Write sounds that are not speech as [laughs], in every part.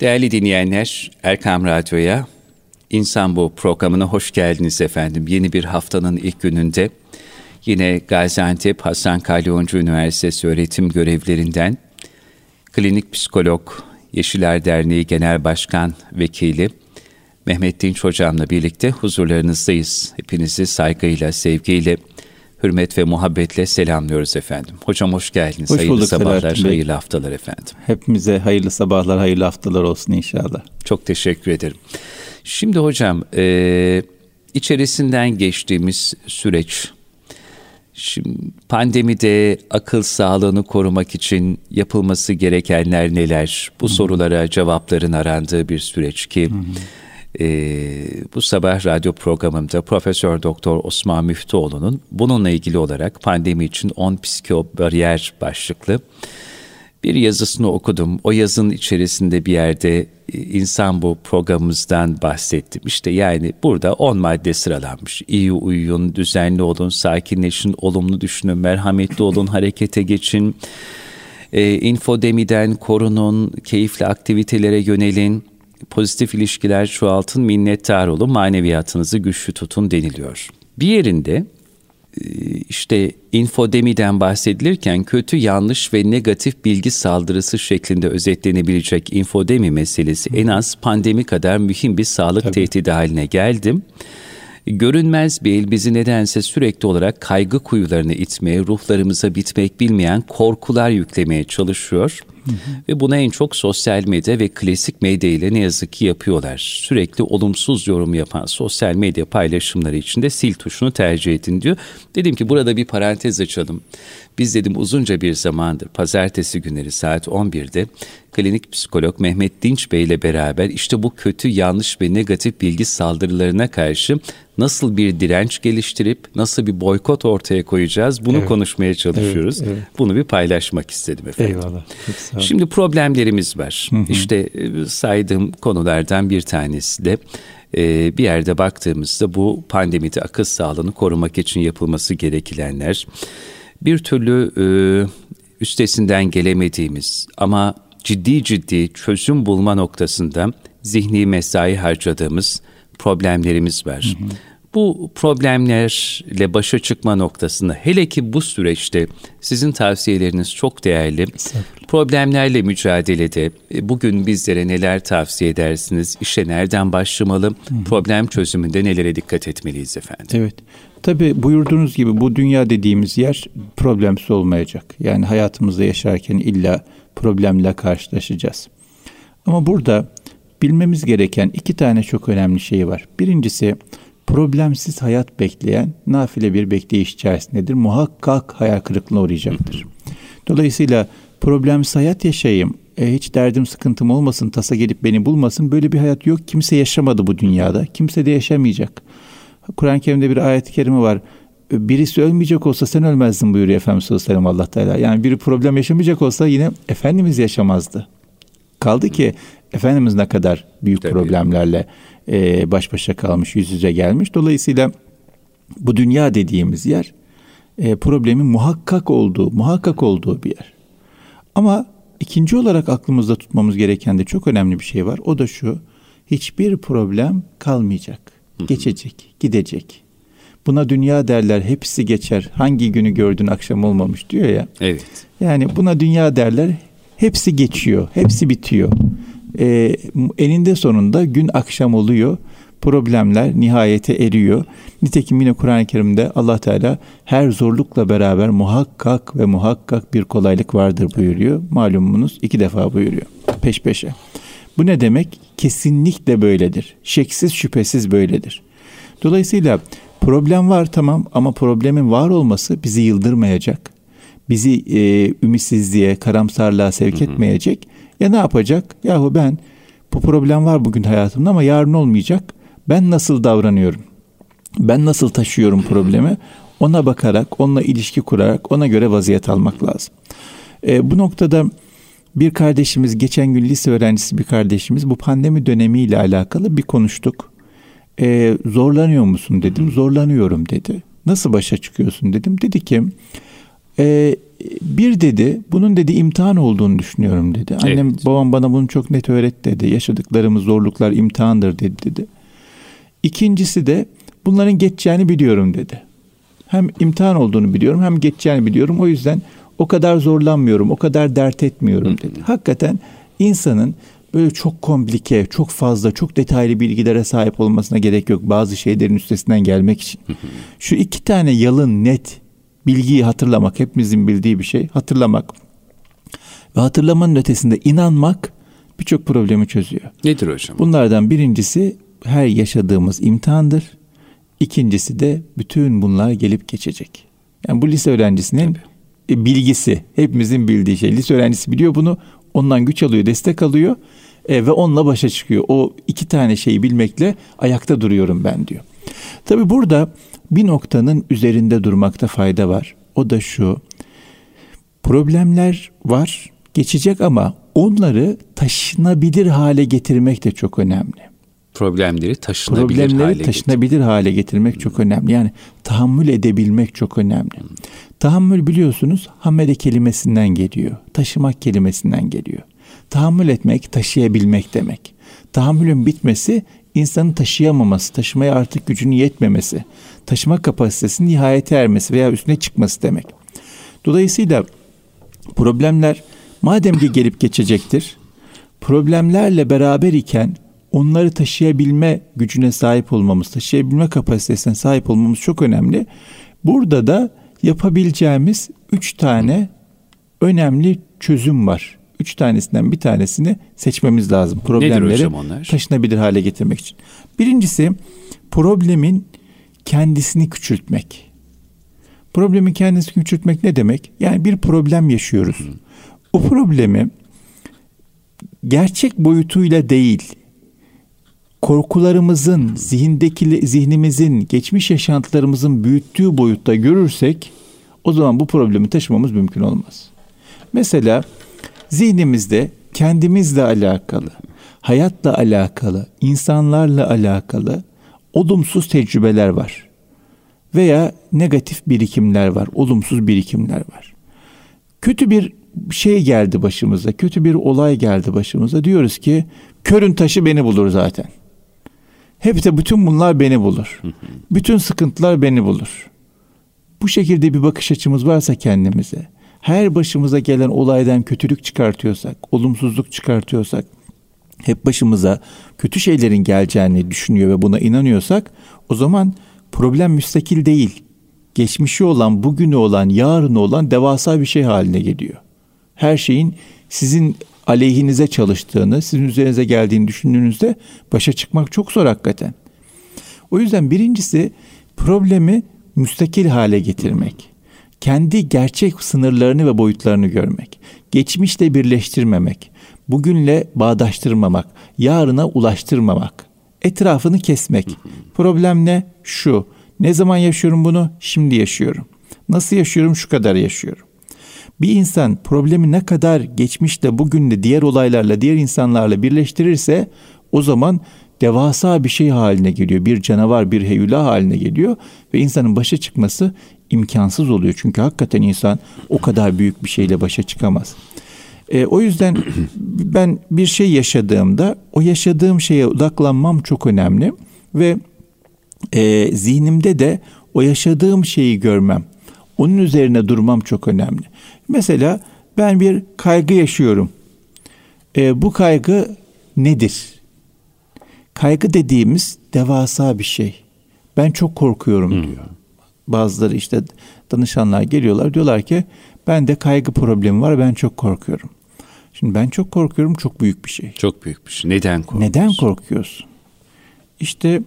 Değerli dinleyenler, Erkam Radyo'ya, İnsan Bu programına hoş geldiniz efendim. Yeni bir haftanın ilk gününde yine Gaziantep Hasan Kalyoncu Üniversitesi öğretim görevlerinden klinik psikolog, Yeşiller Derneği Genel Başkan Vekili Mehmet Dinç Hocam'la birlikte huzurlarınızdayız. Hepinizi saygıyla, sevgiyle, hürmet ve muhabbetle selamlıyoruz efendim. Hocam hoş geldiniz. Hoş hayırlı bulduk sabahlar, Selahattin Bey. hayırlı haftalar efendim. Hepimize hayırlı sabahlar, hayırlı haftalar olsun inşallah. Çok teşekkür ederim. Şimdi hocam e, içerisinden geçtiğimiz süreç, şimdi pandemide akıl sağlığını korumak için yapılması gerekenler neler? Bu sorulara cevapların arandığı bir süreç ki e, bu sabah radyo programımda Profesör Doktor Osman Müftüoğlu'nun bununla ilgili olarak pandemi için 10 psikobariyer başlıklı bir yazısını okudum. O yazının içerisinde bir yerde e, insan bu programımızdan bahsettim. İşte yani burada 10 madde sıralanmış. İyi uyuyun, düzenli olun, sakinleşin, olumlu düşünün, merhametli olun, [laughs] harekete geçin. E, infodemiden korunun, keyifli aktivitelere yönelin, pozitif ilişkiler çoğaltın, minnettar olun, maneviyatınızı güçlü tutun deniliyor. Bir yerinde işte infodemiden bahsedilirken kötü, yanlış ve negatif bilgi saldırısı şeklinde özetlenebilecek infodemi meselesi en az pandemi kadar mühim bir sağlık Tabii. tehdidi haline geldim. Görünmez bir el bizi nedense sürekli olarak kaygı kuyularına itmeye, ruhlarımıza bitmek bilmeyen korkular yüklemeye çalışıyor. Ve buna en çok sosyal medya ve klasik medya ile ne yazık ki yapıyorlar. Sürekli olumsuz yorum yapan sosyal medya paylaşımları içinde sil tuşunu tercih edin diyor. Dedim ki burada bir parantez açalım. Biz dedim uzunca bir zamandır pazartesi günleri saat 11'de klinik psikolog Mehmet Dinç Bey ile beraber işte bu kötü, yanlış ve negatif bilgi saldırılarına karşı nasıl bir direnç geliştirip nasıl bir boykot ortaya koyacağız bunu Evet. konuşmaya çalışıyoruz. Evet, evet. Bunu bir paylaşmak istedim efendim. Eyvallah. Olun. Şimdi problemlerimiz var. İşte e, saydığım konulardan bir tanesi de e, bir yerde baktığımızda bu pandemide akıl sağlığını korumak için yapılması gerekilenler. Bir türlü e, üstesinden gelemediğimiz ama ciddi ciddi çözüm bulma noktasında zihni mesai harcadığımız problemlerimiz var. Bu problemlerle başa çıkma noktasında hele ki bu süreçte sizin tavsiyeleriniz çok değerli. Problemlerle mücadelede e, bugün bizlere neler tavsiye edersiniz? İşe nereden başlamalı? Problem çözümünde nelere dikkat etmeliyiz efendim? Evet. Tabi buyurduğunuz gibi bu dünya dediğimiz yer problemsiz olmayacak. Yani hayatımızda yaşarken illa problemle karşılaşacağız. Ama burada bilmemiz gereken iki tane çok önemli şey var. Birincisi problemsiz hayat bekleyen nafile bir bekleyiş içerisindedir. Muhakkak hayal kırıklığına uğrayacaktır. Dolayısıyla problemsiz hayat yaşayayım, e, hiç derdim sıkıntım olmasın, tasa gelip beni bulmasın. Böyle bir hayat yok. Kimse yaşamadı bu dünyada. Kimse de yaşamayacak. Kur'an-ı Kerim'de bir ayet-i kerime var. Birisi ölmeyecek olsa sen ölmezdin buyuruyor Efendimiz sallallahu aleyhi ve sellem Allah Teala. Yani biri problem yaşamayacak olsa yine Efendimiz yaşamazdı. Kaldı ki Efendimiz ne kadar büyük Tabii. problemlerle e, baş başa kalmış, yüz yüze gelmiş. Dolayısıyla bu dünya dediğimiz yer e, problemin muhakkak olduğu, muhakkak olduğu bir yer. Ama ikinci olarak aklımızda tutmamız gereken de çok önemli bir şey var. O da şu. Hiçbir problem kalmayacak. Geçecek, gidecek. Buna dünya derler, hepsi geçer. Hangi günü gördün akşam olmamış diyor ya. Evet. Yani buna dünya derler, hepsi geçiyor, hepsi bitiyor. Ee, eninde sonunda gün akşam oluyor. Problemler nihayete eriyor. Nitekim yine Kur'an-ı Kerim'de Allah Teala her zorlukla beraber muhakkak ve muhakkak bir kolaylık vardır buyuruyor. Malumunuz iki defa buyuruyor peş peşe. Bu ne demek? Kesinlikle böyledir. Şeksiz şüphesiz böyledir. Dolayısıyla problem var tamam ama problemin var olması bizi yıldırmayacak. Bizi e, ümitsizliğe, karamsarlığa sevk etmeyecek. Ya ne yapacak? Yahu ben bu problem var bugün hayatımda ama yarın olmayacak. Ben nasıl davranıyorum? Ben nasıl taşıyorum problemi? Ona bakarak, onunla ilişki kurarak ona göre vaziyet almak lazım. E, bu noktada bir kardeşimiz, geçen gün lise öğrencisi bir kardeşimiz bu pandemi dönemiyle alakalı bir konuştuk. E, zorlanıyor musun dedim. Zorlanıyorum dedi. Nasıl başa çıkıyorsun dedim. Dedi ki e, bir dedi bunun dedi imtihan olduğunu düşünüyorum dedi. Annem evet. babam bana bunu çok net öğretti dedi. Yaşadıklarımız zorluklar imtihandır dedi dedi. İkincisi de bunların geçeceğini biliyorum dedi. Hem imtihan olduğunu biliyorum hem geçeceğini biliyorum. O yüzden o kadar zorlanmıyorum, o kadar dert etmiyorum dedi. Hakikaten insanın böyle çok komplike, çok fazla, çok detaylı bilgilere sahip olmasına gerek yok bazı şeylerin üstesinden gelmek için. Şu iki tane yalın, net bilgiyi hatırlamak, hepimizin bildiği bir şey, hatırlamak ve hatırlamanın ötesinde inanmak birçok problemi çözüyor. Nedir hocam? Bunlardan birincisi her yaşadığımız imtihandır. İkincisi de bütün bunlar gelip geçecek. Yani bu lise öğrencisinin Tabii. bilgisi, hepimizin bildiği şey. Lise öğrencisi biliyor bunu, ondan güç alıyor, destek alıyor e, ve onunla başa çıkıyor. O iki tane şeyi bilmekle ayakta duruyorum ben diyor. Tabi burada bir noktanın üzerinde durmakta fayda var. O da şu. Problemler var, geçecek ama onları taşınabilir hale getirmek de çok önemli. Problemleri taşınabilir Problemleri hale taşınabilir getir. hale getirmek hmm. çok önemli. Yani tahammül edebilmek çok önemli. Hmm. Tahammül biliyorsunuz hamele kelimesinden geliyor. Taşımak kelimesinden geliyor. Tahammül etmek, taşıyabilmek demek. Tahammülün bitmesi insanın taşıyamaması, taşımaya artık gücünün yetmemesi, taşıma kapasitesinin nihayete ermesi veya üstüne çıkması demek. Dolayısıyla problemler madem ki gelip geçecektir, problemlerle beraber iken onları taşıyabilme gücüne sahip olmamız, taşıyabilme kapasitesine sahip olmamız çok önemli. Burada da yapabileceğimiz üç tane önemli çözüm var. Üç tanesinden bir tanesini seçmemiz lazım. Problemleri taşınabilir hale getirmek için. Birincisi problemin kendisini küçültmek. Problemin kendisini küçültmek ne demek? Yani bir problem yaşıyoruz. O problemi gerçek boyutuyla değil, korkularımızın, zihindeki zihnimizin, geçmiş yaşantılarımızın büyüttüğü boyutta görürsek o zaman bu problemi taşımamız mümkün olmaz. Mesela zihnimizde kendimizle alakalı, hayatla alakalı, insanlarla alakalı olumsuz tecrübeler var. Veya negatif birikimler var, olumsuz birikimler var. Kötü bir şey geldi başımıza, kötü bir olay geldi başımıza. Diyoruz ki körün taşı beni bulur zaten. Hep de bütün bunlar beni bulur. Bütün sıkıntılar beni bulur. Bu şekilde bir bakış açımız varsa kendimize, her başımıza gelen olaydan kötülük çıkartıyorsak, olumsuzluk çıkartıyorsak, hep başımıza kötü şeylerin geleceğini düşünüyor ve buna inanıyorsak, o zaman problem müstakil değil. Geçmişi olan, bugünü olan, yarını olan devasa bir şey haline geliyor. Her şeyin sizin aleyhinize çalıştığını, sizin üzerinize geldiğini düşündüğünüzde başa çıkmak çok zor hakikaten. O yüzden birincisi problemi müstakil hale getirmek. Kendi gerçek sınırlarını ve boyutlarını görmek. Geçmişle birleştirmemek. Bugünle bağdaştırmamak. Yarına ulaştırmamak. Etrafını kesmek. Problem ne? Şu. Ne zaman yaşıyorum bunu? Şimdi yaşıyorum. Nasıl yaşıyorum? Şu kadar yaşıyorum. Bir insan problemi ne kadar geçmişte, bugünle, diğer olaylarla, diğer insanlarla birleştirirse o zaman devasa bir şey haline geliyor. Bir canavar, bir heyula haline geliyor ve insanın başa çıkması imkansız oluyor. Çünkü hakikaten insan o kadar büyük bir şeyle başa çıkamaz. E, o yüzden [clears throat] ben bir şey yaşadığımda o yaşadığım şeye odaklanmam çok önemli ve e, zihnimde de o yaşadığım şeyi görmem, onun üzerine durmam çok önemli. Mesela ben bir kaygı yaşıyorum. E, bu kaygı nedir? Kaygı dediğimiz devasa bir şey. Ben çok korkuyorum hmm. diyor. Bazıları işte danışanlar geliyorlar diyorlar ki ben de kaygı problemi var ben çok korkuyorum. Şimdi ben çok korkuyorum çok büyük bir şey. Çok büyük bir şey. Neden korkuyorsun? Neden korkuyorsun? İşte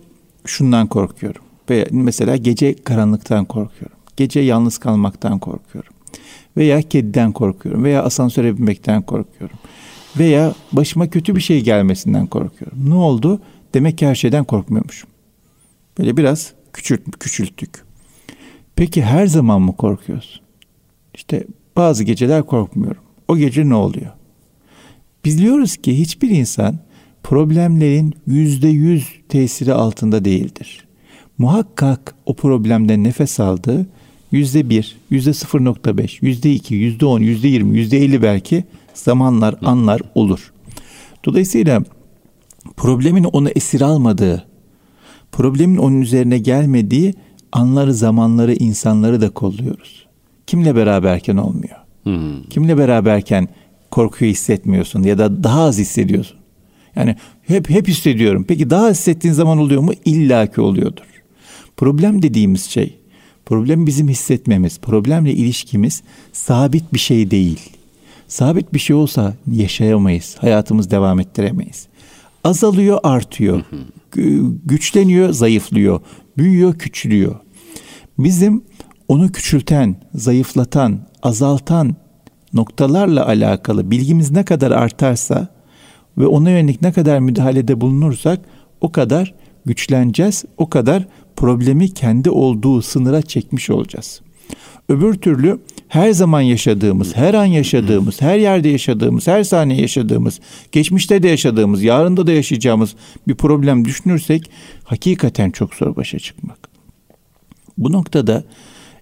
şundan korkuyorum. Veya mesela gece karanlıktan korkuyorum. Gece yalnız kalmaktan korkuyorum. Veya kediden korkuyorum. Veya asansöre binmekten korkuyorum. Veya başıma kötü bir şey gelmesinden korkuyorum. Ne oldu? Demek ki her şeyden korkmuyormuşum. Böyle biraz küçült, küçülttük. Peki her zaman mı korkuyorsun? İşte bazı geceler korkmuyorum. O gece ne oluyor? Biliyoruz ki hiçbir insan problemlerin yüzde yüz tesiri altında değildir. Muhakkak o problemden nefes aldı yüzde bir, yüzde 0.5, yüzde iki, yüzde on, yüzde yirmi, yüzde elli belki zamanlar, anlar olur. Dolayısıyla problemin onu esir almadığı, problemin onun üzerine gelmediği anları, zamanları, insanları da kolluyoruz. Kimle beraberken olmuyor. Hmm. Kimle beraberken korkuyu hissetmiyorsun ya da daha az hissediyorsun. Yani hep hep hissediyorum. Peki daha hissettiğin zaman oluyor mu? İlla ki oluyordur. Problem dediğimiz şey, problem bizim hissetmemiz, problemle ilişkimiz sabit bir şey değil. Sabit bir şey olsa yaşayamayız, hayatımız devam ettiremeyiz. Azalıyor, artıyor. Güçleniyor, zayıflıyor. Büyüyor, küçülüyor. Bizim onu küçülten, zayıflatan, azaltan noktalarla alakalı bilgimiz ne kadar artarsa ve ona yönelik ne kadar müdahalede bulunursak o kadar güçleneceğiz, o kadar problemi kendi olduğu sınıra çekmiş olacağız. Öbür türlü her zaman yaşadığımız, her an yaşadığımız, her yerde yaşadığımız, her saniye yaşadığımız, geçmişte de yaşadığımız, yarında da yaşayacağımız bir problem düşünürsek hakikaten çok zor başa çıkmak. Bu noktada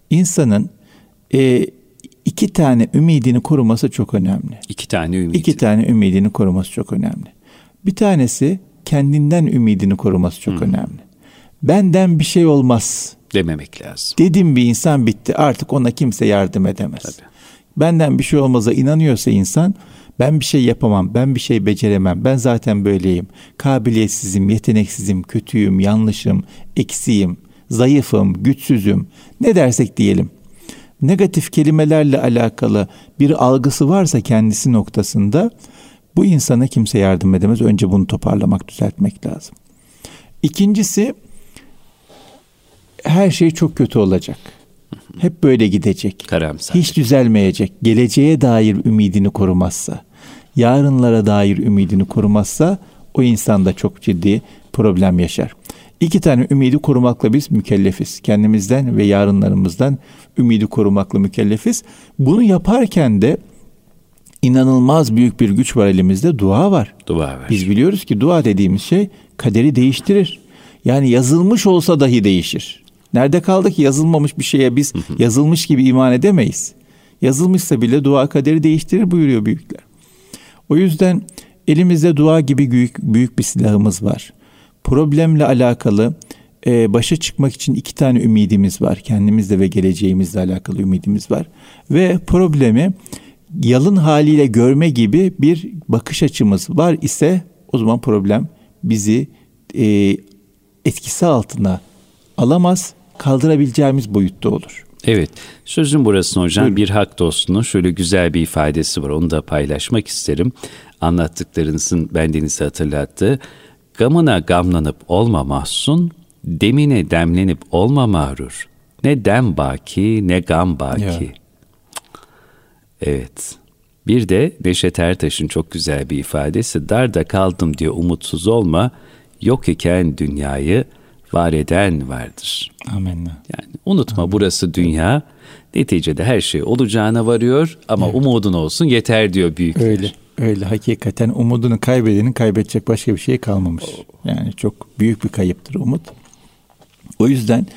insanın e, iki tane ümidini koruması çok önemli. İki tane ümidi. İki tane ümidini koruması çok önemli. Bir tanesi kendinden ümidini koruması çok hmm. önemli. Benden bir şey olmaz dememek lazım. Dedim bir insan bitti. Artık ona kimse yardım edemez. Tabii. Benden bir şey olmaza inanıyorsa insan ben bir şey yapamam, ben bir şey beceremem, ben zaten böyleyim. Kabiliyetsizim, yeteneksizim, kötüyüm, yanlışım, eksiğim, zayıfım, güçsüzüm. Ne dersek diyelim. Negatif kelimelerle alakalı bir algısı varsa kendisi noktasında bu insana kimse yardım edemez. Önce bunu toparlamak, düzeltmek lazım. İkincisi her şey çok kötü olacak. Hep böyle gidecek. Karamsar. Hiç düzelmeyecek. Geleceğe dair ümidini korumazsa, yarınlara dair ümidini korumazsa o insan da çok ciddi problem yaşar. İki tane ümidi korumakla biz mükellefiz. Kendimizden ve yarınlarımızdan ümidi korumakla mükellefiz. Bunu yaparken de inanılmaz büyük bir güç var elimizde. Dua var. Dua var. Biz biliyoruz ki dua dediğimiz şey kaderi değiştirir. Yani yazılmış olsa dahi değişir. Nerede kaldı ki yazılmamış bir şeye biz yazılmış gibi iman edemeyiz. Yazılmışsa bile dua kaderi değiştirir buyuruyor büyükler. O yüzden elimizde dua gibi büyük, büyük bir silahımız var. Problemle alakalı e, başa çıkmak için iki tane ümidimiz var. Kendimizle ve geleceğimizle alakalı ümidimiz var. Ve problemi yalın haliyle görme gibi bir bakış açımız var ise o zaman problem bizi e, etkisi altına alamaz kaldırabileceğimiz boyutta olur. Evet, sözün burası hocam Buyurun. bir hak dostunun şöyle güzel bir ifadesi var. Onu da paylaşmak isterim. Anlattıklarınızın bendenizi hatırlattı. Gamına gamlanıp olma mahzun, demine demlenip olma mağrur. Ne dem baki ne gam baki. Ya. Evet. Bir de Neşet Ertaş'ın çok güzel bir ifadesi. Darda kaldım diye umutsuz olma, yok iken dünyayı var eden vardır. Amin. Yani unutma Amin. burası dünya. Neticede her şey olacağına varıyor ama evet. umudun olsun yeter diyor büyükler. Öyle. Öyle hakikaten umudunu kaybedenin kaybedecek başka bir şey kalmamış. Yani çok büyük bir kayıptır umut. O yüzden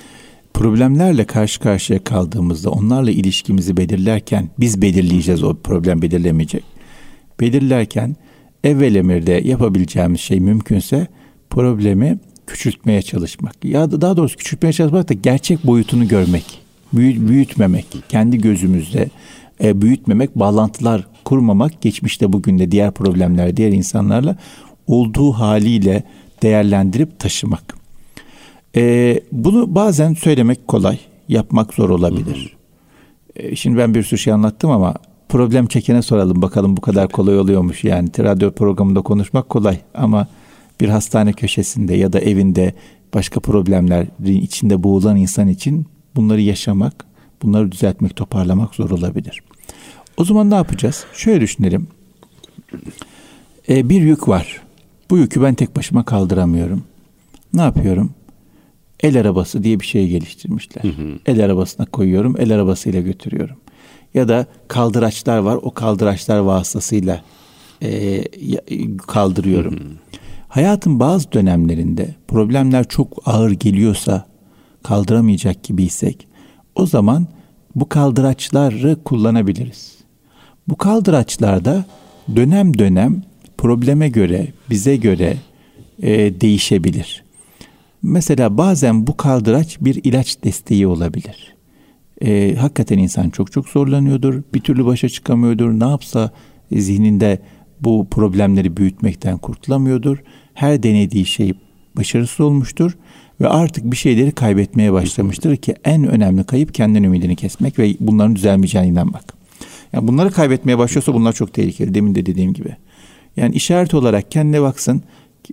problemlerle karşı karşıya kaldığımızda onlarla ilişkimizi belirlerken biz belirleyeceğiz o problem belirlemeyecek. Belirlerken evvel emirde yapabileceğimiz şey mümkünse problemi küçültmeye çalışmak. Ya da daha doğrusu küçültmeye çalışmak da gerçek boyutunu görmek. Büyü, büyütmemek. Kendi gözümüzde e, büyütmemek, bağlantılar kurmamak. Geçmişte bugün de diğer problemler, diğer insanlarla olduğu haliyle değerlendirip taşımak. E, bunu bazen söylemek kolay, yapmak zor olabilir. E, şimdi ben bir sürü şey anlattım ama problem çekene soralım bakalım bu kadar kolay oluyormuş. Yani radyo programında konuşmak kolay ama bir hastane köşesinde ya da evinde başka problemlerin içinde boğulan insan için bunları yaşamak, bunları düzeltmek, toparlamak zor olabilir. O zaman ne yapacağız? Şöyle düşünelim. Ee, bir yük var. Bu yükü ben tek başıma kaldıramıyorum. Ne yapıyorum? El arabası diye bir şey geliştirmişler. Hı hı. El arabasına koyuyorum, el arabasıyla götürüyorum. Ya da kaldıraçlar var, o kaldıraçlar vasıtasıyla e, kaldırıyorum. Hı hı. Hayatın bazı dönemlerinde problemler çok ağır geliyorsa, kaldıramayacak gibiysek o zaman bu kaldıraçları kullanabiliriz. Bu kaldıraçlarda dönem dönem probleme göre, bize göre e, değişebilir. Mesela bazen bu kaldıraç bir ilaç desteği olabilir. E, hakikaten insan çok çok zorlanıyordur, bir türlü başa çıkamıyordur. Ne yapsa zihninde bu problemleri büyütmekten kurtulamıyordur. Her denediği şey başarısız olmuştur ve artık bir şeyleri kaybetmeye başlamıştır ki en önemli kayıp kendin ümidini kesmek ve bunların düzelmeyeceğine inanmak. Yani bunları kaybetmeye başlıyorsa bunlar çok tehlikeli. Demin de dediğim gibi. Yani işaret olarak kendine baksın.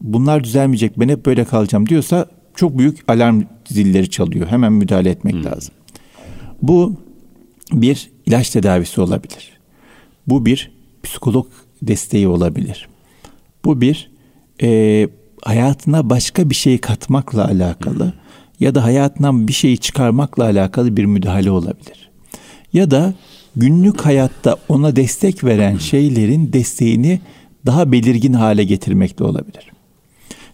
Bunlar düzelmeyecek ben hep böyle kalacağım diyorsa çok büyük alarm zilleri çalıyor. Hemen müdahale etmek hmm. lazım. Bu bir ilaç tedavisi olabilir. Bu bir psikolog desteği olabilir. Bu bir e, hayatına başka bir şey katmakla alakalı ya da hayatından bir şeyi çıkarmakla alakalı bir müdahale olabilir. Ya da günlük hayatta ona destek veren şeylerin desteğini daha belirgin hale getirmekle olabilir.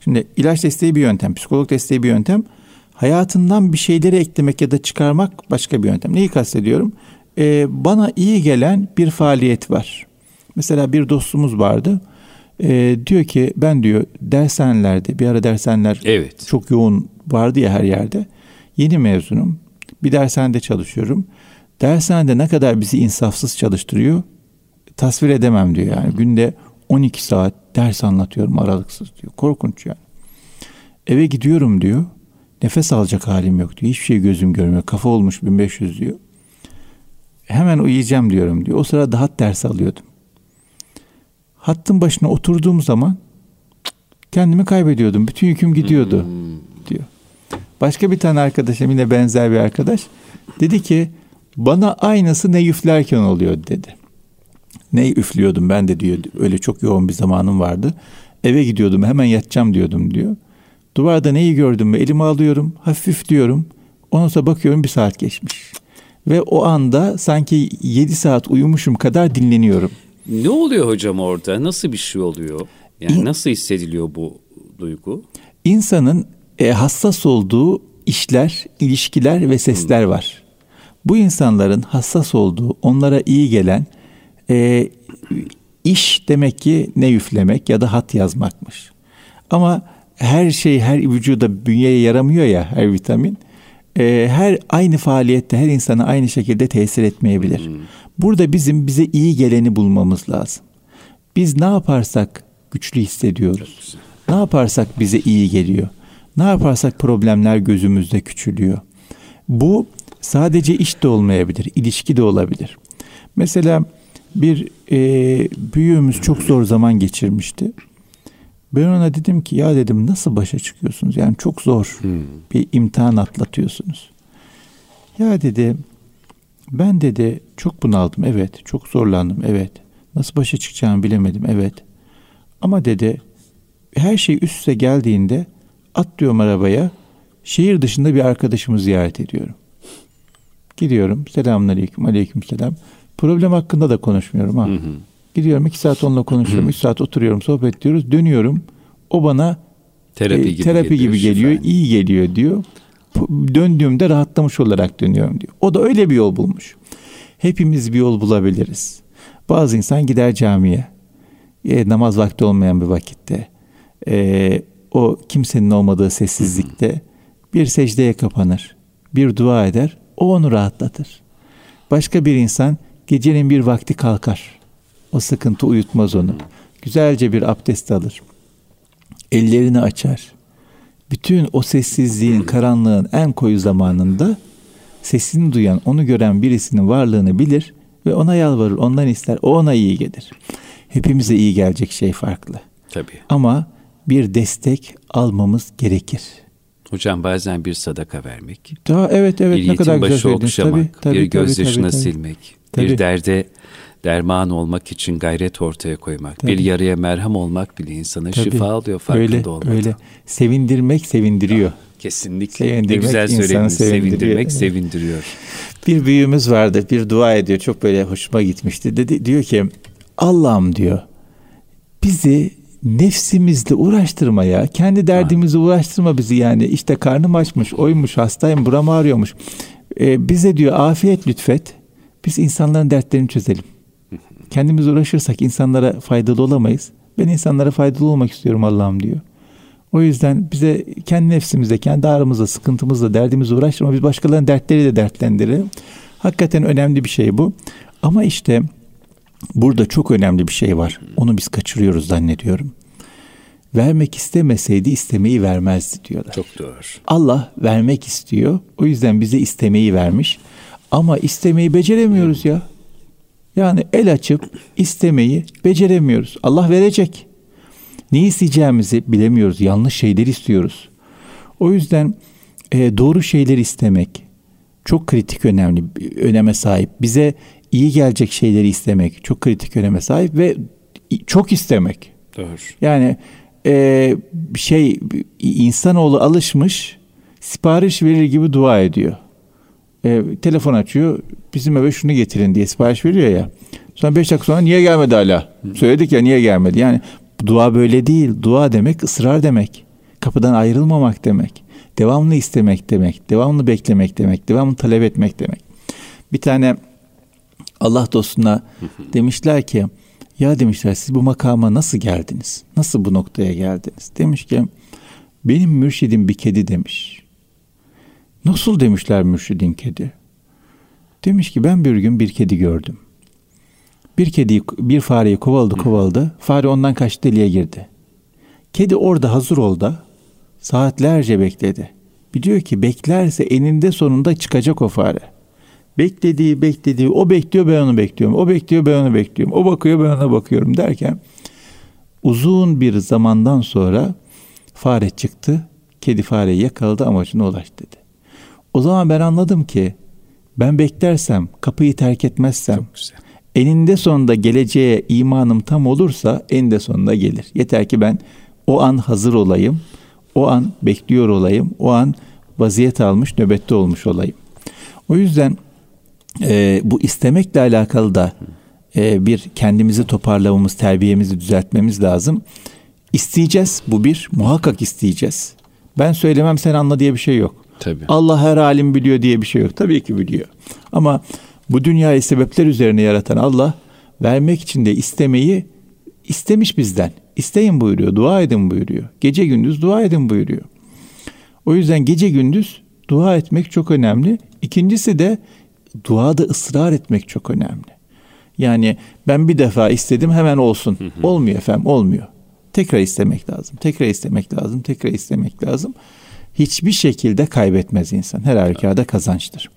Şimdi ilaç desteği bir yöntem, psikolog desteği bir yöntem. Hayatından bir şeyleri eklemek ya da çıkarmak başka bir yöntem. Neyi kastediyorum? Ee, bana iyi gelen bir faaliyet var. Mesela bir dostumuz vardı. Ee, diyor ki ben diyor dershanelerde bir ara dershaneler evet. çok yoğun vardı ya her yerde. Yeni mezunum. Bir dershanede çalışıyorum. Dershanede ne kadar bizi insafsız çalıştırıyor tasvir edemem diyor yani. Günde 12 saat ders anlatıyorum aralıksız diyor. Korkunç yani. Eve gidiyorum diyor. Nefes alacak halim yok diyor. Hiçbir şey gözüm görmüyor. Kafa olmuş 1500 diyor. Hemen uyuyacağım diyorum diyor. O sırada hat ders alıyordum. Hattın başına oturduğum zaman kendimi kaybediyordum. Bütün yüküm gidiyordu hmm. diyor. Başka bir tane arkadaşım yine benzer bir arkadaş dedi ki bana aynısı ne üflerken oluyor dedi. Ne üflüyordum ben de diyor. Öyle çok yoğun bir zamanım vardı. Eve gidiyordum hemen yatacağım diyordum diyor. Duvarda neyi gördüm mü elime alıyorum hafif diyorum. Ondan sonra bakıyorum bir saat geçmiş. Ve o anda sanki yedi saat uyumuşum kadar dinleniyorum. Ne oluyor hocam orada? Nasıl bir şey oluyor? Yani nasıl hissediliyor bu duygu? İnsanın e, hassas olduğu işler, ilişkiler ve sesler hmm. var. Bu insanların hassas olduğu, onlara iyi gelen e, iş demek ki ne üflemek ya da hat yazmakmış. Ama her şey her vücuda bünyeye yaramıyor ya her vitamin. E, her aynı faaliyette her insana aynı şekilde tesir etmeyebilir. Hmm. Burada bizim bize iyi geleni bulmamız lazım. Biz ne yaparsak güçlü hissediyoruz. Ne yaparsak bize iyi geliyor. Ne yaparsak problemler gözümüzde küçülüyor. Bu sadece iş de olmayabilir, ilişki de olabilir. Mesela bir e, büyüğümüz çok zor zaman geçirmişti. Ben ona dedim ki ya dedim nasıl başa çıkıyorsunuz? Yani çok zor hmm. bir imtihan atlatıyorsunuz. Ya dedi ben dedi çok bunaldım evet çok zorlandım evet. Nasıl başa çıkacağımı bilemedim evet. Ama dedi her şey üst üste geldiğinde atlıyorum arabaya şehir dışında bir arkadaşımı ziyaret ediyorum. Gidiyorum selamun aleyküm aleyküm selam. Problem hakkında da konuşmuyorum ha. Hı hı. Gidiyorum iki saat onunla konuşuyorum. Üç saat oturuyorum sohbet ediyoruz. Dönüyorum. O bana terapi, e, gibi, terapi gibi geliyor. Şifa. iyi geliyor diyor. Döndüğümde rahatlamış olarak dönüyorum diyor. O da öyle bir yol bulmuş. Hepimiz bir yol bulabiliriz. Bazı insan gider camiye. E, namaz vakti olmayan bir vakitte. E, o kimsenin olmadığı sessizlikte bir secdeye kapanır. Bir dua eder. O onu rahatlatır. Başka bir insan Gecenin bir vakti kalkar. O sıkıntı uyutmaz onu. Güzelce bir abdest alır. Ellerini açar. Bütün o sessizliğin, karanlığın en koyu zamanında sesini duyan, onu gören birisinin varlığını bilir ve ona yalvarır, ondan ister. O ona iyi gelir. Hepimize iyi gelecek şey farklı. Tabii. Ama bir destek almamız gerekir. Hocam bazen bir sadaka vermek. Daha evet evet bir ne kadar güzel başı okşamak, tabii, tabii, bir gözyaşına tabii, tabii, silmek, tabii. bir derde derman olmak için gayret ortaya koymak, tabii. bir yarıya merhem olmak bile insana tabii. şifa alıyor farkında öyle, olmadan. Öyle. Sevindirmek sevindiriyor. Kesinlikle. Sevindirmek ne güzel söylediniz. Sevindiriyor. Sevindirmek sevindiriyor. Bir büyüğümüz vardı. Bir dua ediyor. Çok böyle hoşuma gitmişti. Dedi diyor ki Allah'ım diyor. Bizi nefsimizle uğraştırmaya, kendi derdimizle uğraştırma bizi yani. İşte karnım açmış, oymuş, hastayım, buram ağrıyormuş. E, bize diyor afiyet lütfet. Biz insanların dertlerini çözelim. Kendimiz uğraşırsak insanlara faydalı olamayız. Ben insanlara faydalı olmak istiyorum Allah'ım diyor. O yüzden bize kendi nefsimizde, kendi ağrımızla, sıkıntımızla, derdimizle uğraştırma. Biz başkalarının dertleri de dertlendirelim. Hakikaten önemli bir şey bu. Ama işte burada çok önemli bir şey var. Onu biz kaçırıyoruz zannediyorum. Vermek istemeseydi istemeyi vermezdi diyorlar. Çok doğru. Allah vermek istiyor. O yüzden bize istemeyi vermiş. Ama istemeyi beceremiyoruz ya. Yani el açıp istemeyi beceremiyoruz. Allah verecek. Ne isteyeceğimizi bilemiyoruz. Yanlış şeyler istiyoruz. O yüzden e, doğru şeyler istemek çok kritik önemli öneme sahip. Bize iyi gelecek şeyleri istemek çok kritik öneme sahip ve çok istemek. Doğru. Yani e, şey insanoğlu alışmış sipariş verir gibi dua ediyor. E, telefon açıyor bizim eve şunu getirin diye sipariş veriyor ya. Sonra beş dakika sonra niye gelmedi hala? Söyledik ya niye gelmedi? Yani dua böyle değil. Dua demek ısrar demek. Kapıdan ayrılmamak demek. Devamlı istemek demek. Devamlı beklemek demek. Devamlı talep etmek demek. Bir tane Allah dostuna demişler ki ya demişler siz bu makama nasıl geldiniz? Nasıl bu noktaya geldiniz? Demiş ki benim mürşidim bir kedi demiş. Nasıl demişler mürşidin kedi? Demiş ki ben bir gün bir kedi gördüm. Bir kedi bir fareyi kovaladı kovaladı. Fare ondan kaçtı deliğe girdi. Kedi orada hazır oldu. Saatlerce bekledi. Biliyor ki beklerse eninde sonunda çıkacak o fare. Beklediği beklediği o bekliyor ben onu bekliyorum. O bekliyor ben onu bekliyorum. O bakıyor ben ona bakıyorum derken uzun bir zamandan sonra fare çıktı. Kedi fareyi yakaladı amacına ulaştı dedi. O zaman ben anladım ki ben beklersem, kapıyı terk etmezsem, eninde sonunda geleceğe imanım tam olursa eninde sonunda gelir. Yeter ki ben o an hazır olayım, o an bekliyor olayım, o an vaziyet almış, nöbette olmuş olayım. O yüzden e, bu istemekle alakalı da e, bir kendimizi toparlamamız, terbiyemizi düzeltmemiz lazım. İsteyeceğiz, bu bir, muhakkak isteyeceğiz. Ben söylemem sen anla diye bir şey yok. Tabii. Allah her alim biliyor diye bir şey yok. Tabii ki biliyor. Ama bu dünyayı sebepler üzerine yaratan Allah vermek için de istemeyi istemiş bizden. İsteyin buyuruyor, dua edin buyuruyor. Gece gündüz dua edin buyuruyor. O yüzden gece gündüz dua etmek çok önemli. İkincisi de duada ısrar etmek çok önemli. Yani ben bir defa istedim hemen olsun. Olmuyor efendim, olmuyor. Tekrar istemek lazım. Tekrar istemek lazım. Tekrar istemek lazım hiçbir şekilde kaybetmez insan. Her halükarda kazançtır.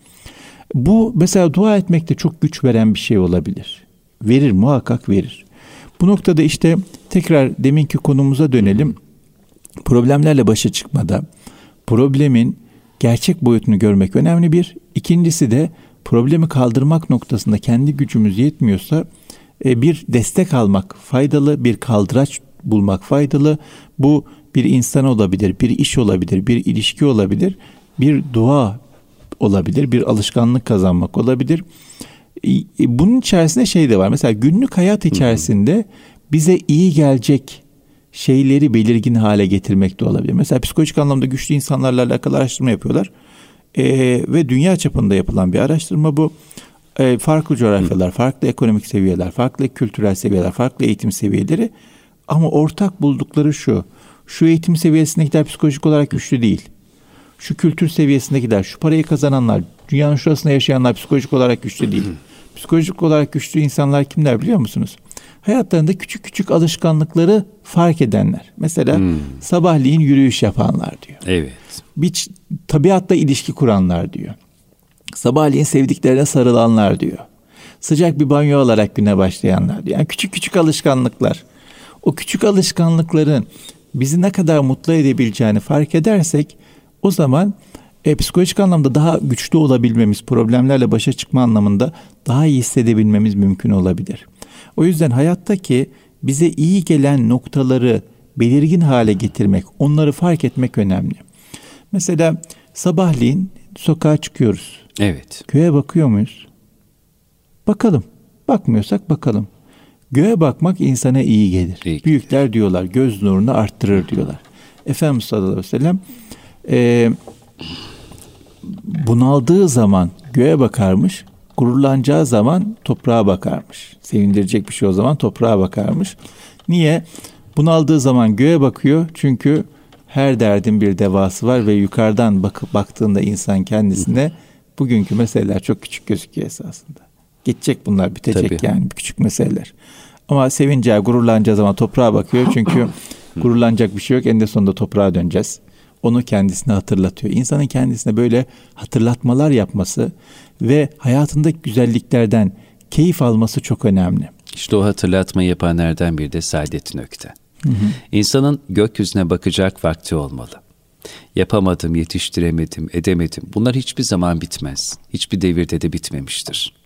Bu mesela dua etmekte çok güç veren bir şey olabilir. Verir muhakkak verir. Bu noktada işte tekrar deminki konumuza dönelim. Problemlerle başa çıkmada problemin gerçek boyutunu görmek önemli bir. İkincisi de problemi kaldırmak noktasında kendi gücümüz yetmiyorsa e, bir destek almak faydalı, bir kaldıraç bulmak faydalı. Bu bir insan olabilir, bir iş olabilir, bir ilişki olabilir, bir dua olabilir, bir alışkanlık kazanmak olabilir. Bunun içerisinde şey de var. Mesela günlük hayat içerisinde bize iyi gelecek şeyleri belirgin hale getirmek de olabilir. Mesela psikolojik anlamda güçlü insanlarla alakalı araştırma yapıyorlar. Ee, ve dünya çapında yapılan bir araştırma bu. Ee, farklı coğrafyalar, farklı ekonomik seviyeler, farklı kültürel seviyeler, farklı eğitim seviyeleri ama ortak buldukları şu şu eğitim seviyesindekiler psikolojik olarak güçlü değil. Şu kültür seviyesindekiler, şu parayı kazananlar, dünyanın şurasında yaşayanlar psikolojik olarak güçlü değil. [clears throat] psikolojik olarak güçlü insanlar kimler biliyor musunuz? Hayatlarında küçük küçük alışkanlıkları fark edenler. Mesela hmm. sabahleyin yürüyüş yapanlar diyor. Evet. Bir tabiatla ilişki kuranlar diyor. Sabahleyin sevdiklerine sarılanlar diyor. Sıcak bir banyo alarak güne başlayanlar diyor. Yani küçük küçük alışkanlıklar. O küçük alışkanlıkların bizi ne kadar mutlu edebileceğini fark edersek o zaman e, psikolojik anlamda daha güçlü olabilmemiz, problemlerle başa çıkma anlamında daha iyi hissedebilmemiz mümkün olabilir. O yüzden hayattaki bize iyi gelen noktaları belirgin hale getirmek, onları fark etmek önemli. Mesela sabahleyin sokağa çıkıyoruz. Evet. Köye bakıyor muyuz? Bakalım. Bakmıyorsak bakalım. Göğe bakmak insana iyi gelir. İyi Büyükler diyorlar göz nurunu arttırır diyorlar. Efendimiz sallallahu aleyhi ve sellem e, bunaldığı zaman göğe bakarmış, gururlanacağı zaman toprağa bakarmış. Sevindirecek bir şey o zaman toprağa bakarmış. Niye? Bunaldığı zaman göğe bakıyor çünkü her derdin bir devası var ve yukarıdan bakıp baktığında insan kendisine bugünkü meseleler çok küçük gözüküyor esasında. Geçecek bunlar bitecek Tabii. yani küçük meseleler. Ama sevince, gururlanacağı zaman toprağa bakıyor çünkü [laughs] gururlanacak bir şey yok. En de sonunda toprağa döneceğiz. Onu kendisine hatırlatıyor. İnsanın kendisine böyle hatırlatmalar yapması ve hayatındaki güzelliklerden keyif alması çok önemli. İşte o hatırlatmayı yapanlardan biri de Saadettin Ökten. Hı hı. İnsanın gökyüzüne bakacak vakti olmalı. Yapamadım, yetiştiremedim, edemedim. Bunlar hiçbir zaman bitmez. Hiçbir devirde de bitmemiştir.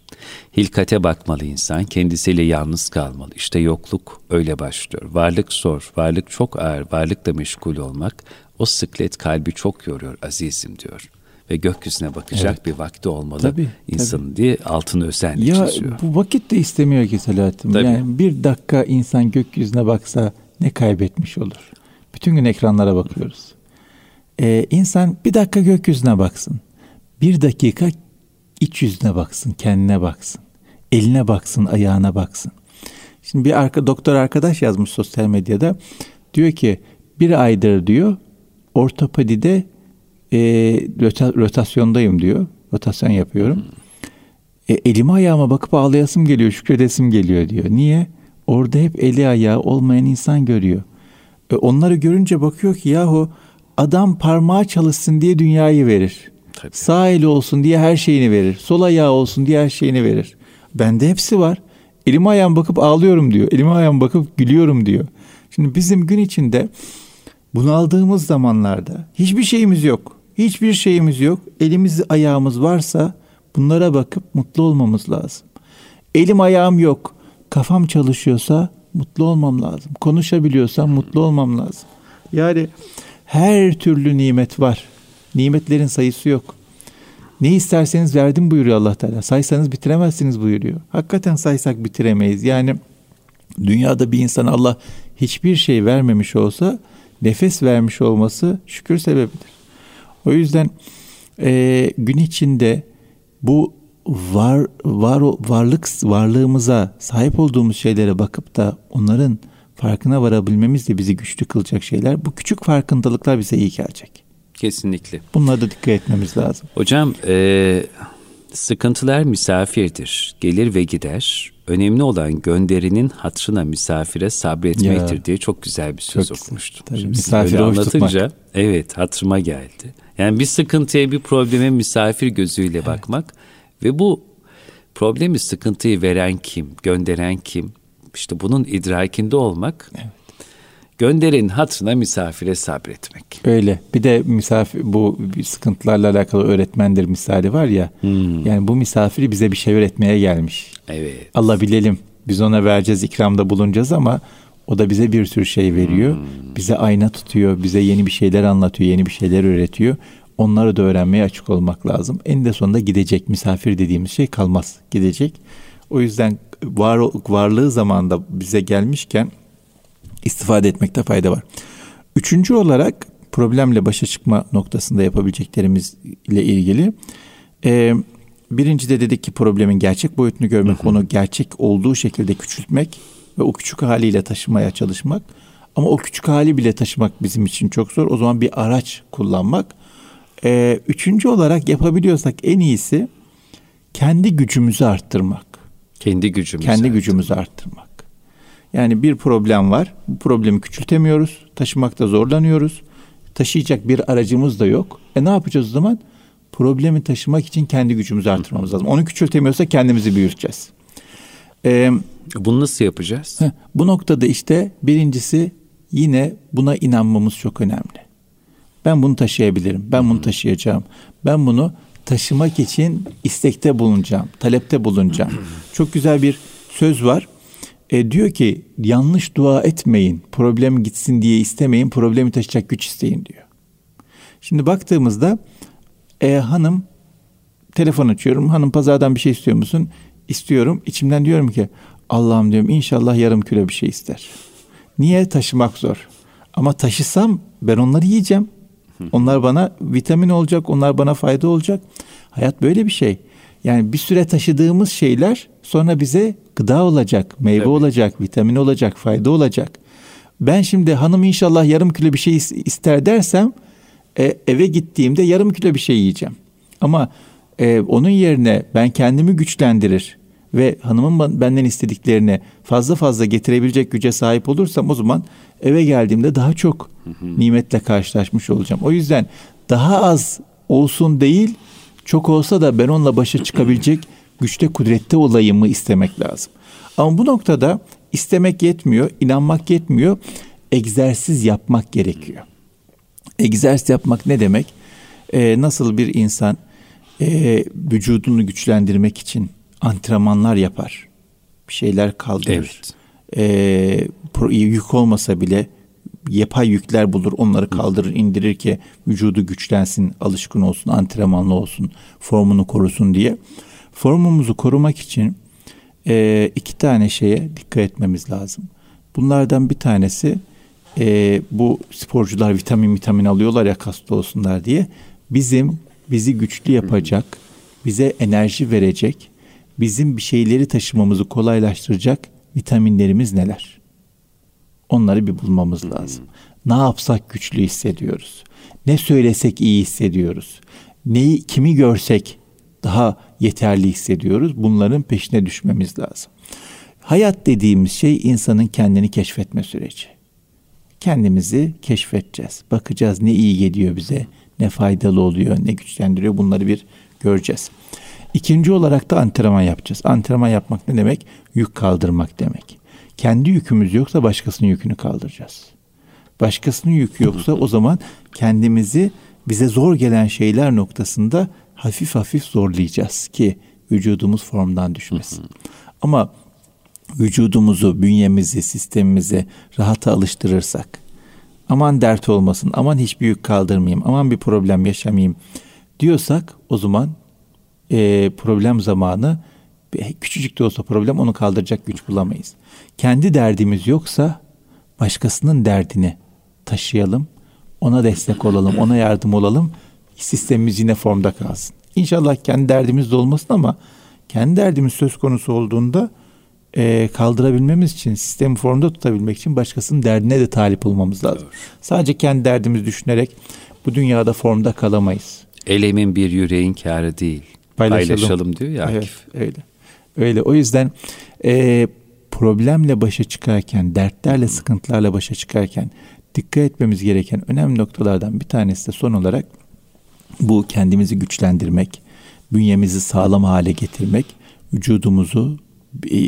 Hilkate bakmalı insan, kendisiyle yalnız kalmalı. İşte yokluk öyle başlıyor. Varlık zor, varlık çok ağır, varlıkla meşgul olmak o sıklet kalbi çok yoruyor azizim diyor. Ve gökyüzüne bakacak evet. bir vakti olmalı tabii, insanın tabii. diye altını özenle ya, çiziyor. Bu vakit de istemiyor ki Selahattin. Tabii. Yani bir dakika insan gökyüzüne baksa ne kaybetmiş olur? Bütün gün ekranlara bakıyoruz. Ee, insan bir dakika gökyüzüne baksın. Bir dakika iç yüzüne baksın, kendine baksın. Eline baksın, ayağına baksın. Şimdi bir arka, doktor arkadaş yazmış sosyal medyada. Diyor ki bir aydır diyor ortopedide e, rota, rotasyondayım diyor. Rotasyon yapıyorum. E, elime ayağıma bakıp ağlayasım geliyor, şükredesim geliyor diyor. Niye? Orada hep eli ayağı olmayan insan görüyor. E, onları görünce bakıyor ki yahu adam parmağı çalışsın diye dünyayı verir. Tabii. Sağ eli olsun diye her şeyini verir. Sol ayağı olsun diye her şeyini verir. Bende hepsi var. Elime ayağım bakıp ağlıyorum diyor. Elime ayağım bakıp gülüyorum diyor. Şimdi bizim gün içinde bunaldığımız zamanlarda hiçbir şeyimiz yok. Hiçbir şeyimiz yok. Elimiz ayağımız varsa bunlara bakıp mutlu olmamız lazım. Elim ayağım yok. Kafam çalışıyorsa mutlu olmam lazım. Konuşabiliyorsam mutlu olmam lazım. Yani her türlü nimet var. Nimetlerin sayısı yok. Ne isterseniz verdim buyuruyor Allah Teala. Saysanız bitiremezsiniz buyuruyor. Hakikaten saysak bitiremeyiz. Yani dünyada bir insan Allah hiçbir şey vermemiş olsa nefes vermiş olması şükür sebebidir. O yüzden e, gün içinde bu var var varlık varlığımıza sahip olduğumuz şeylere bakıp da onların farkına varabilmemiz de bizi güçlü kılacak şeyler. Bu küçük farkındalıklar bize iyi gelecek. Kesinlikle. Bunlara da dikkat etmemiz lazım. Hocam e, sıkıntılar misafirdir. Gelir ve gider. Önemli olan gönderinin hatırına misafire sabretmektir ya, diye çok güzel bir söz çok okumuştum. Tabii, hoş anlatınca tutmak. evet hatırıma geldi. Yani bir sıkıntıya bir probleme misafir gözüyle evet. bakmak ve bu problemi sıkıntıyı veren kim, gönderen kim? İşte bunun idrakinde olmak evet. Gönderin hatırına misafire sabretmek. Öyle. Bir de misafir bu sıkıntılarla alakalı öğretmendir misali var ya. Hmm. Yani bu misafiri bize bir şey öğretmeye gelmiş. Evet. Allah bilelim. Biz ona vereceğiz, ikramda bulunacağız ama o da bize bir sürü şey veriyor. Hmm. Bize ayna tutuyor, bize yeni bir şeyler anlatıyor, yeni bir şeyler öğretiyor. Onları da öğrenmeye açık olmak lazım. En de sonunda gidecek misafir dediğimiz şey kalmaz. Gidecek. O yüzden var, varlığı zamanda bize gelmişken istifade etmekte fayda var. Üçüncü olarak problemle başa çıkma noktasında yapabileceklerimizle ilgili e, birinci de dedik ki problemin gerçek boyutunu görmek, hı hı. onu gerçek olduğu şekilde küçültmek ve o küçük haliyle taşımaya çalışmak. Ama o küçük hali bile taşımak bizim için çok zor. O zaman bir araç kullanmak. E, üçüncü olarak yapabiliyorsak en iyisi kendi gücümüzü arttırmak. Kendi gücümüzü. Kendi arttırmak. gücümüzü arttırmak. Yani bir problem var. Bu problemi küçültemiyoruz. Taşımakta zorlanıyoruz. Taşıyacak bir aracımız da yok. E ne yapacağız o zaman? Problemi taşımak için kendi gücümüzü artırmamız lazım. Onu küçültemiyorsa kendimizi büyüteceğiz. Ee, Bunu nasıl yapacağız? Heh, bu noktada işte birincisi yine buna inanmamız çok önemli. Ben bunu taşıyabilirim. Ben bunu taşıyacağım. Ben bunu taşımak için istekte bulunacağım, talepte bulunacağım. [clears throat] Çok güzel bir söz var. E, diyor ki yanlış dua etmeyin. Problem gitsin diye istemeyin. Problemi taşıyacak güç isteyin diyor. Şimdi baktığımızda e, hanım telefon açıyorum. Hanım pazardan bir şey istiyor musun? İstiyorum. İçimden diyorum ki Allah'ım diyorum inşallah yarım kilo bir şey ister. Niye? Taşımak zor. Ama taşısam ben onları yiyeceğim. Onlar bana vitamin olacak, onlar bana fayda olacak. Hayat böyle bir şey. Yani bir süre taşıdığımız şeyler sonra bize gıda olacak, meyve Tabii. olacak, vitamin olacak, fayda olacak. Ben şimdi hanım inşallah yarım kilo bir şey ister dersem e, eve gittiğimde yarım kilo bir şey yiyeceğim. Ama e, onun yerine ben kendimi güçlendirir ve hanımın benden istediklerini fazla fazla getirebilecek güce sahip olursam o zaman eve geldiğimde daha çok nimetle karşılaşmış olacağım. O yüzden daha az olsun değil çok olsa da ben onunla başa çıkabilecek [clears throat] güçte kudrette olayımı istemek lazım. Ama bu noktada istemek yetmiyor, inanmak yetmiyor. Egzersiz yapmak gerekiyor. Egzersiz yapmak ne demek? Ee, nasıl bir insan e, vücudunu güçlendirmek için antrenmanlar yapar. Bir şeyler kaldırır. Evet. E, yük olmasa bile yapay yükler bulur onları kaldırır indirir ki vücudu güçlensin alışkın olsun antrenmanlı olsun formunu korusun diye formumuzu korumak için e, iki tane şeye dikkat etmemiz lazım bunlardan bir tanesi e, bu sporcular vitamin vitamin alıyorlar ya kaslı olsunlar diye bizim bizi güçlü yapacak bize enerji verecek bizim bir şeyleri taşımamızı kolaylaştıracak vitaminlerimiz neler? Onları bir bulmamız lazım. Ne yapsak güçlü hissediyoruz. Ne söylesek iyi hissediyoruz. Neyi kimi görsek daha yeterli hissediyoruz. Bunların peşine düşmemiz lazım. Hayat dediğimiz şey insanın kendini keşfetme süreci. Kendimizi keşfedeceğiz. Bakacağız ne iyi geliyor bize, ne faydalı oluyor, ne güçlendiriyor bunları bir göreceğiz. İkinci olarak da antrenman yapacağız. Antrenman yapmak ne demek? Yük kaldırmak demek. Kendi yükümüz yoksa başkasının yükünü kaldıracağız. Başkasının yükü yoksa o zaman kendimizi bize zor gelen şeyler noktasında hafif hafif zorlayacağız ki vücudumuz formdan düşmesin. Ama vücudumuzu, bünyemizi, sistemimizi rahata alıştırırsak, aman dert olmasın, aman hiçbir yük kaldırmayayım, aman bir problem yaşamayayım diyorsak o zaman e, problem zamanı küçücük de olsa problem onu kaldıracak güç bulamayız. Kendi derdimiz yoksa başkasının derdini taşıyalım, ona destek olalım, ona yardım olalım. Sistemimiz yine formda kalsın. İnşallah kendi derdimiz de olmasın ama kendi derdimiz söz konusu olduğunda e, kaldırabilmemiz için, sistemi formda tutabilmek için başkasının derdine de talip olmamız lazım. Evet. Sadece kendi derdimizi düşünerek bu dünyada formda kalamayız. Elemin bir yüreğin kârı değil paylaşalım, paylaşalım diyor ya Evet, öyle. Öyle. O yüzden e, problemle başa çıkarken, dertlerle, sıkıntılarla başa çıkarken dikkat etmemiz gereken önemli noktalardan bir tanesi de son olarak bu kendimizi güçlendirmek, bünyemizi sağlam hale getirmek, vücudumuzu, e,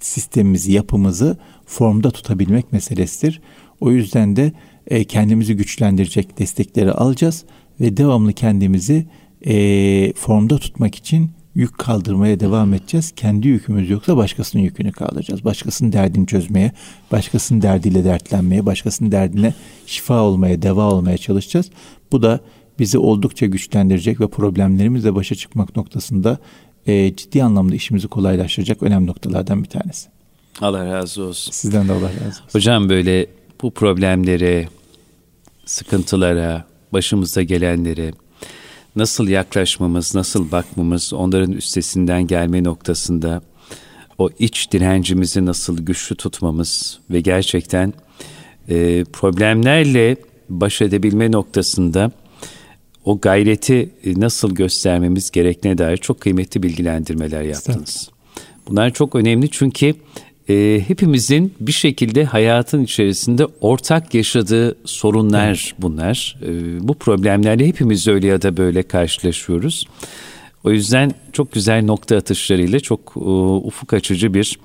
sistemimizi, yapımızı formda tutabilmek meselesidir. O yüzden de e, kendimizi güçlendirecek destekleri alacağız ve devamlı kendimizi e, formda tutmak için yük kaldırmaya devam edeceğiz. Kendi yükümüz yoksa başkasının yükünü kaldıracağız. Başkasının derdini çözmeye, başkasının derdiyle dertlenmeye, başkasının derdine şifa olmaya, deva olmaya çalışacağız. Bu da bizi oldukça güçlendirecek ve problemlerimizle başa çıkmak noktasında e, ciddi anlamda işimizi kolaylaştıracak önemli noktalardan bir tanesi. Allah razı olsun. Sizden de Allah razı olsun. Hocam böyle bu problemlere, sıkıntılara, başımıza gelenlere, nasıl yaklaşmamız, nasıl bakmamız, onların üstesinden gelme noktasında o iç direncimizi nasıl güçlü tutmamız ve gerçekten e, problemlerle baş edebilme noktasında o gayreti e, nasıl göstermemiz gerektiğine dair çok kıymetli bilgilendirmeler yaptınız. Bunlar çok önemli çünkü e, hepimizin bir şekilde hayatın içerisinde ortak yaşadığı sorunlar bunlar. E, bu problemlerle hepimiz öyle ya da böyle karşılaşıyoruz. O yüzden çok güzel nokta atışlarıyla çok e, ufuk açıcı bir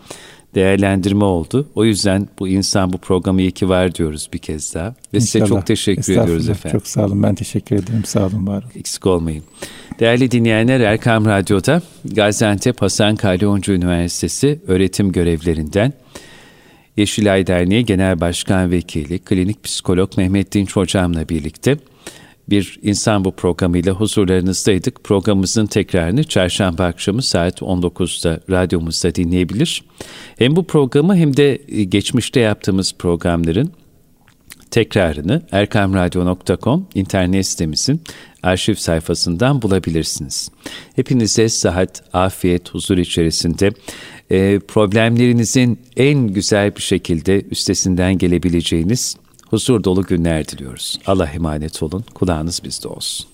değerlendirme oldu. O yüzden bu insan bu programı iyi ki var diyoruz bir kez daha. Ve İnşallah. size çok teşekkür ediyoruz efendim. Çok sağ olun. Ben teşekkür ederim. Sağ olun var olun. Eksik olmayın. Değerli dinleyenler Erkam Radyo'da Gaziantep Hasan Kalyoncu Üniversitesi öğretim görevlerinden Yeşilay Derneği Genel Başkan Vekili, klinik psikolog Mehmet Dinç Hocam'la birlikte bir insan bu programıyla huzurlarınızdaydık. Programımızın tekrarını çarşamba akşamı saat 19'da radyomuzda dinleyebilir. Hem bu programı hem de geçmişte yaptığımız programların tekrarını erkamradyo.com internet sitemizin arşiv sayfasından bulabilirsiniz. Hepinize sıhhat, afiyet, huzur içerisinde e, problemlerinizin en güzel bir şekilde üstesinden gelebileceğiniz huzur dolu günler diliyoruz. Allah emanet olun, kulağınız bizde olsun.